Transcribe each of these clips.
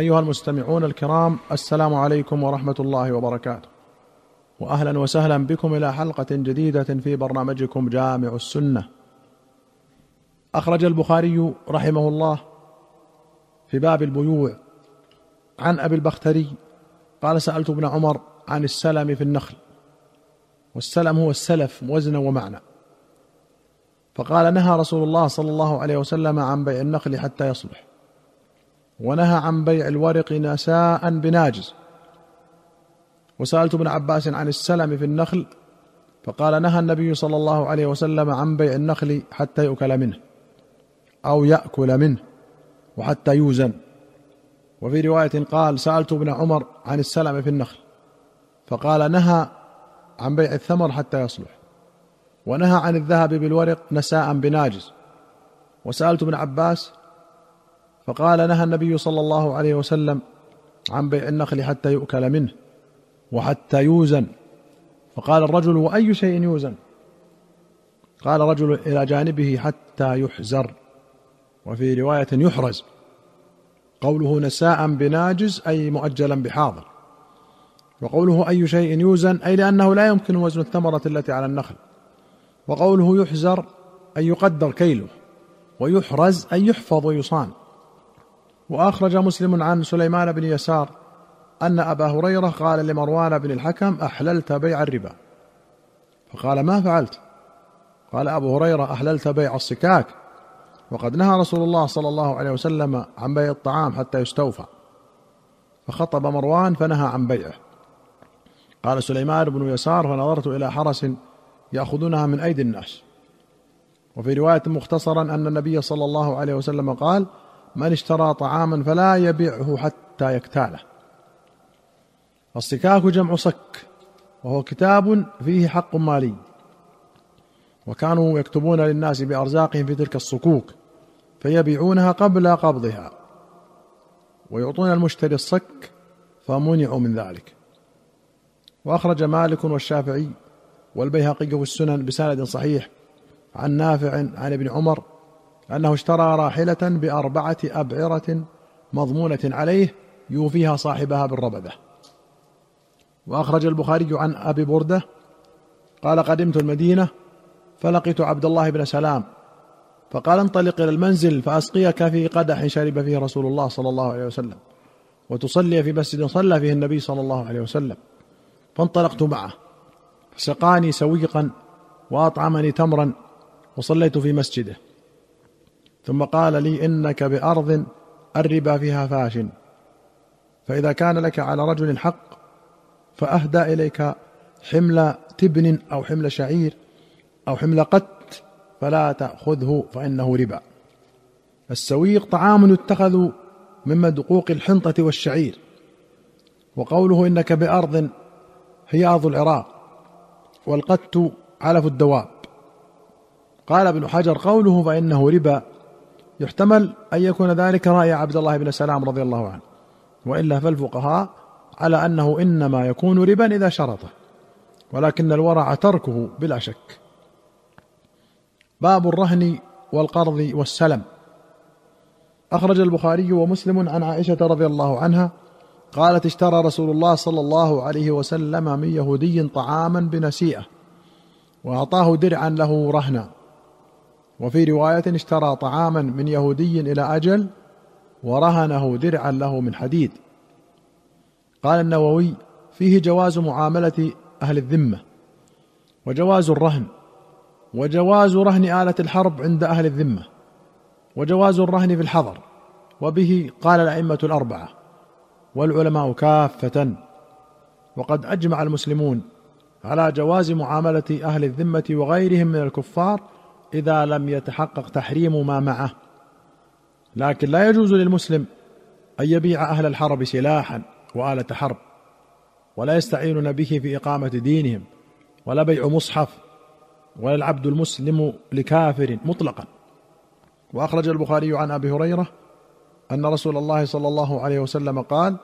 أيها المستمعون الكرام السلام عليكم ورحمة الله وبركاته. واهلا وسهلا بكم إلى حلقة جديدة في برنامجكم جامع السنة. أخرج البخاري رحمه الله في باب البيوع عن أبي البختري قال سألت ابن عمر عن السلم في النخل والسلم هو السلف وزنا ومعنى. فقال نهى رسول الله صلى الله عليه وسلم عن بيع النخل حتى يصلح. ونهى عن بيع الورق نساء بناجز. وسألت ابن عباس عن السلم في النخل فقال نهى النبي صلى الله عليه وسلم عن بيع النخل حتى يؤكل منه أو يأكل منه وحتى يوزن. وفي رواية قال سألت ابن عمر عن السلم في النخل فقال نهى عن بيع الثمر حتى يصلح ونهى عن الذهب بالورق نساء بناجز. وسألت ابن عباس فقال نهى النبي صلى الله عليه وسلم عن بيع النخل حتى يؤكل منه وحتى يوزن. فقال الرجل وأي شيء يوزن؟ قال رجل إلى جانبه حتى يحزر. وفي رواية يحرز. قوله نساء بناجز أي مؤجلا بحاضر. وقوله أي شيء يوزن أي لأنه لا يمكن وزن الثمرة التي على النخل. وقوله يحزر أن يقدر كيله. ويحرز أن يحفظ ويصان. وأخرج مسلم عن سليمان بن يسار أن أبا هريرة قال لمروان بن الحكم أحللت بيع الربا. فقال ما فعلت؟ قال أبو هريرة أحللت بيع الصكاك وقد نهى رسول الله صلى الله عليه وسلم عن بيع الطعام حتى يستوفى. فخطب مروان فنهى عن بيعه. قال سليمان بن يسار فنظرت إلى حرس يأخذونها من أيدي الناس. وفي رواية مختصرا أن النبي صلى الله عليه وسلم قال من اشترى طعاما فلا يبيعه حتى يكتاله. الصكاك جمع صك وهو كتاب فيه حق مالي. وكانوا يكتبون للناس بأرزاقهم في تلك الصكوك فيبيعونها قبل قبضها. ويعطون المشتري الصك فمنعوا من ذلك. وأخرج مالك والشافعي والبيهقي في السنن بسند صحيح عن نافع عن ابن عمر أنه اشترى راحلة بأربعة أبعرة مضمونة عليه يوفيها صاحبها بالربده وأخرج البخاري عن أبي بردة قال قدمت المدينة فلقيت عبد الله بن سلام. فقال انطلق إلى المنزل فأسقيك في قدح شرب فيه رسول الله صلى الله عليه وسلم وتصلي في مسجد صلى فيه النبي صلى الله عليه وسلم. فانطلقت معه سقاني سويقا وأطعمني تمرا وصليت في مسجده. ثم قال لي إنك بأرض الربا فيها فاش. فإذا كان لك على رجل حق فاهدى إليك حمل تبن أو حمل شعير أو حمل قت فلا تأخذه فإنه ربا. السويق طعام يتخذ من مدقوق الحنطة والشعير. وقوله إنك بأرض هي ارض العراق والقت علف الدواب. قال ابن حجر قوله فإنه ربا. يحتمل أن يكون ذلك رأي عبد الله بن سلام رضي الله عنه وإلا فالفقهاء على أنه إنما يكون ربا إذا شرطه ولكن الورع تركه بلا شك. باب الرهن والقرض والسلم. أخرج البخاري ومسلم عن عائشة رضي الله عنها قالت اشترى رسول الله صلى الله عليه وسلم من يهودي طعاما بنسيئة وأعطاه درعا له رهنا. وفي رواية اشترى طعاما من يهودي إلى أجل ورهنه درعا له من حديد. قال النووي فيه جواز معاملة أهل الذمة وجواز الرهن وجواز رهن آلة الحرب عند أهل الذمة وجواز الرهن في الحضر وبه قال الأئمة الأربعة والعلماء كافة وقد أجمع المسلمون على جواز معاملة أهل الذمة وغيرهم من الكفار إذا لم يتحقق تحريم ما معه. لكن لا يجوز للمسلم أن يبيع أهل الحرب سلاحا وآلة حرب ولا يستعينون به في إقامة دينهم ولا بيع مصحف ولا العبد المسلم لكافر مطلقا. وأخرج البخاري عن أبي هريرة أن رسول الله صلى الله عليه وسلم قال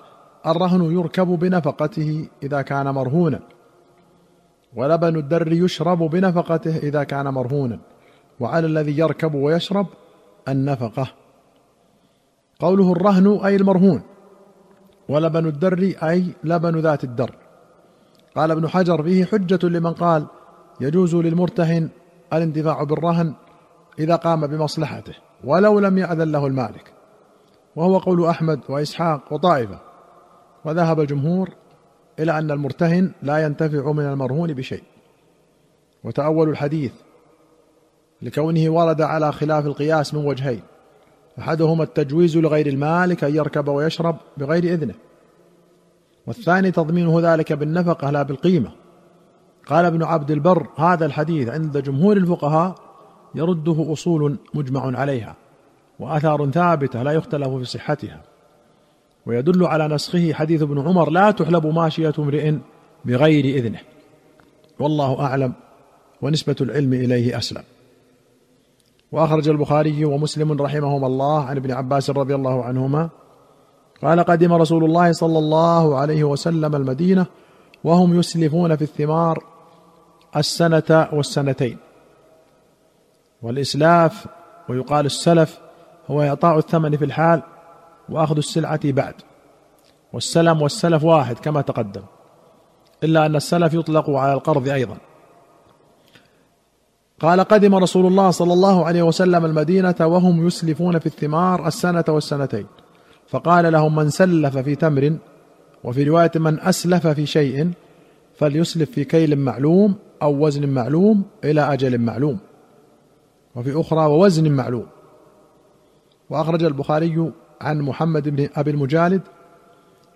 الرهن يركب بنفقته إذا كان مرهونا ولبن الدر يشرب بنفقته إذا كان مرهونا. وعلى الذي يركب ويشرب النفقة. قوله الرهن أي المرهون ولبن الدر أي لبن ذات الدر. قال ابن حجر فيه حجة لمن قال يجوز للمرتهن الانتفاع بالرهن إذا قام بمصلحته ولو لم يأذن له المالك. وهو قول أحمد وإسحاق وطائفة. وذهب الجمهور إلى أن المرتهن لا ينتفع من المرهون بشيء. وتأول الحديث لكونه ورد على خلاف القياس من وجهين. أحدهما التجويز لغير المالك أن يركب ويشرب بغير إذنه. والثاني تضمينه ذلك بالنفقة لا بالقيمة. قال ابن عبد البر هذا الحديث عند جمهور الفقهاء يرده أصول مجمع عليها وآثار ثابتة لا يختلف في صحتها. ويدل على نسخه حديث ابن عمر لا تحلب ماشية امرئ بغير إذنه. والله أعلم ونسبة العلم إليه أسلم. وأخرج البخاري ومسلم رحمهما الله عن ابن عباس رضي الله عنهما قال قدم رسول الله صلى الله عليه وسلم المدينة وهم يسلفون في الثمار السنة والسنتين. والإسلاف ويقال السلف هو إعطاء الثمن في الحال وأخذ السلعة بعد. والسلم والسلف واحد كما تقدم إلا أن السلف يطلق على القرض أيضا. قال قدم رسول الله صلى الله عليه وسلم المدينة وهم يسلفون في الثمار السنة والسنتين. فقال لهم من سلف في تمر وفي رواية من أسلف في شيء فليسلف في كيل معلوم أو وزن معلوم إلى أجل معلوم. وفي أخرى ووزن معلوم. وأخرج البخاري عن محمد بن أبي المجالد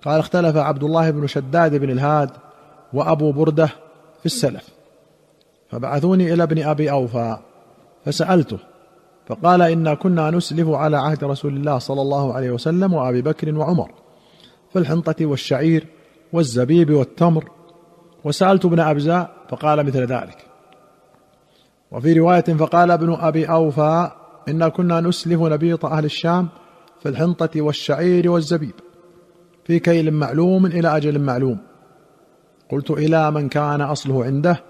قال اختلف عبد الله بن شداد بن الهاد وأبو برده في السلف. فبعثوني إلى ابن أبي أوفى فسألته فقال انا كنا نسلف على عهد رسول الله صلى الله عليه وسلم وأبي بكر وعمر في الحنطه والشعير والزبيب والتمر. وسألت ابن أبزاء فقال مثل ذلك. وفي رواية فقال ابن أبي أوفى انا كنا نسلف نبيط أهل الشام في الحنطة والشعير والزبيب في كيل معلوم إلى أجل معلوم. قلت إلى من كان أصله عنده؟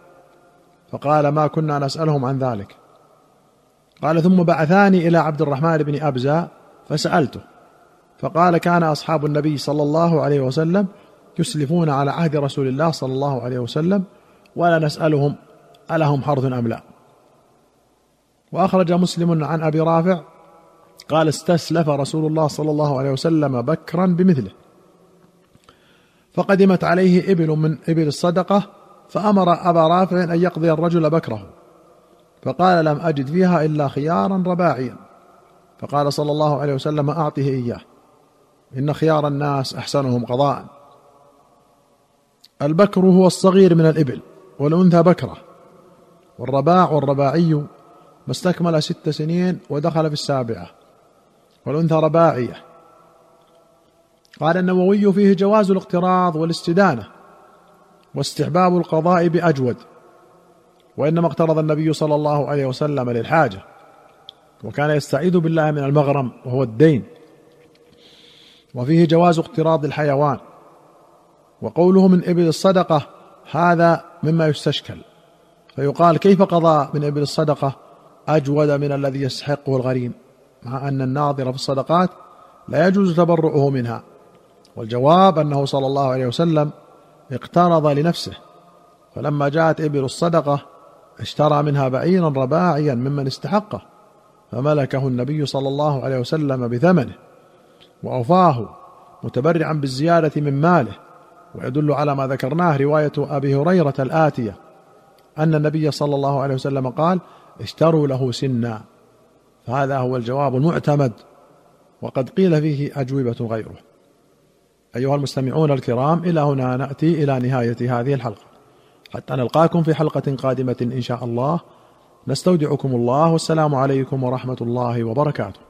فقال ما كنا نسألهم عن ذلك. قال ثم بعثاني إلى عبد الرحمن بن أبزة فسألته. فقال كان أصحاب النبي صلى الله عليه وسلم يسلفون على عهد رسول الله صلى الله عليه وسلم ولا نسألهم ألهم حرث أم لا. وأخرج مسلم عن أبي رافع قال استسلف رسول الله صلى الله عليه وسلم بكرا بمثله. فقدمت عليه إبل من إبل الصدقة فأمر أبا رافع أن يقضي الرجل بكره فقال لم أجد فيها إلا خيارا رباعيا. فقال صلى الله عليه وسلم أعطه إياه. إن خيار الناس أحسنهم قضاء. البكر هو الصغير من الإبل والأنثى بكرة والرباع والرباعي ما استكمل ست سنين ودخل في السابعة والأنثى رباعية. قال النووي فيه جواز الاقتراض والاستدانة واستحباب القضاء بأجود وإنما اقترض النبي صلى الله عليه وسلم للحاجة وكان يستعيذ بالله من المغرم وهو الدين. وفيه جواز اقتراض الحيوان وقوله من إبل الصدقة هذا مما يستشكل فيقال كيف قضى من إبل الصدقة أجود من الذي يستحقه الغريم مع أن الناظر في الصدقات لا يجوز تبرؤه منها. والجواب أنه صلى الله عليه وسلم اقترض لنفسه. فلما جاءت إبل الصدقة اشترى منها بعيرا رباعيا ممن استحقه فملكه النبي صلى الله عليه وسلم بثمنه وأوفاه متبرعا بالزيادة من ماله. ويدل على ما ذكرناه رواية أبي هريرة الآتية أن النبي صلى الله عليه وسلم قال اشتروا له سنا. فهذا هو الجواب المعتمد وقد قيل فيه أجوبة غيره. أيها المستمعون الكرام إلى هنا نأتي إلى نهاية هذه الحلقة. حتى نلقاكم في حلقة قادمة إن شاء الله. نستودعكم الله والسلام عليكم ورحمة الله وبركاته.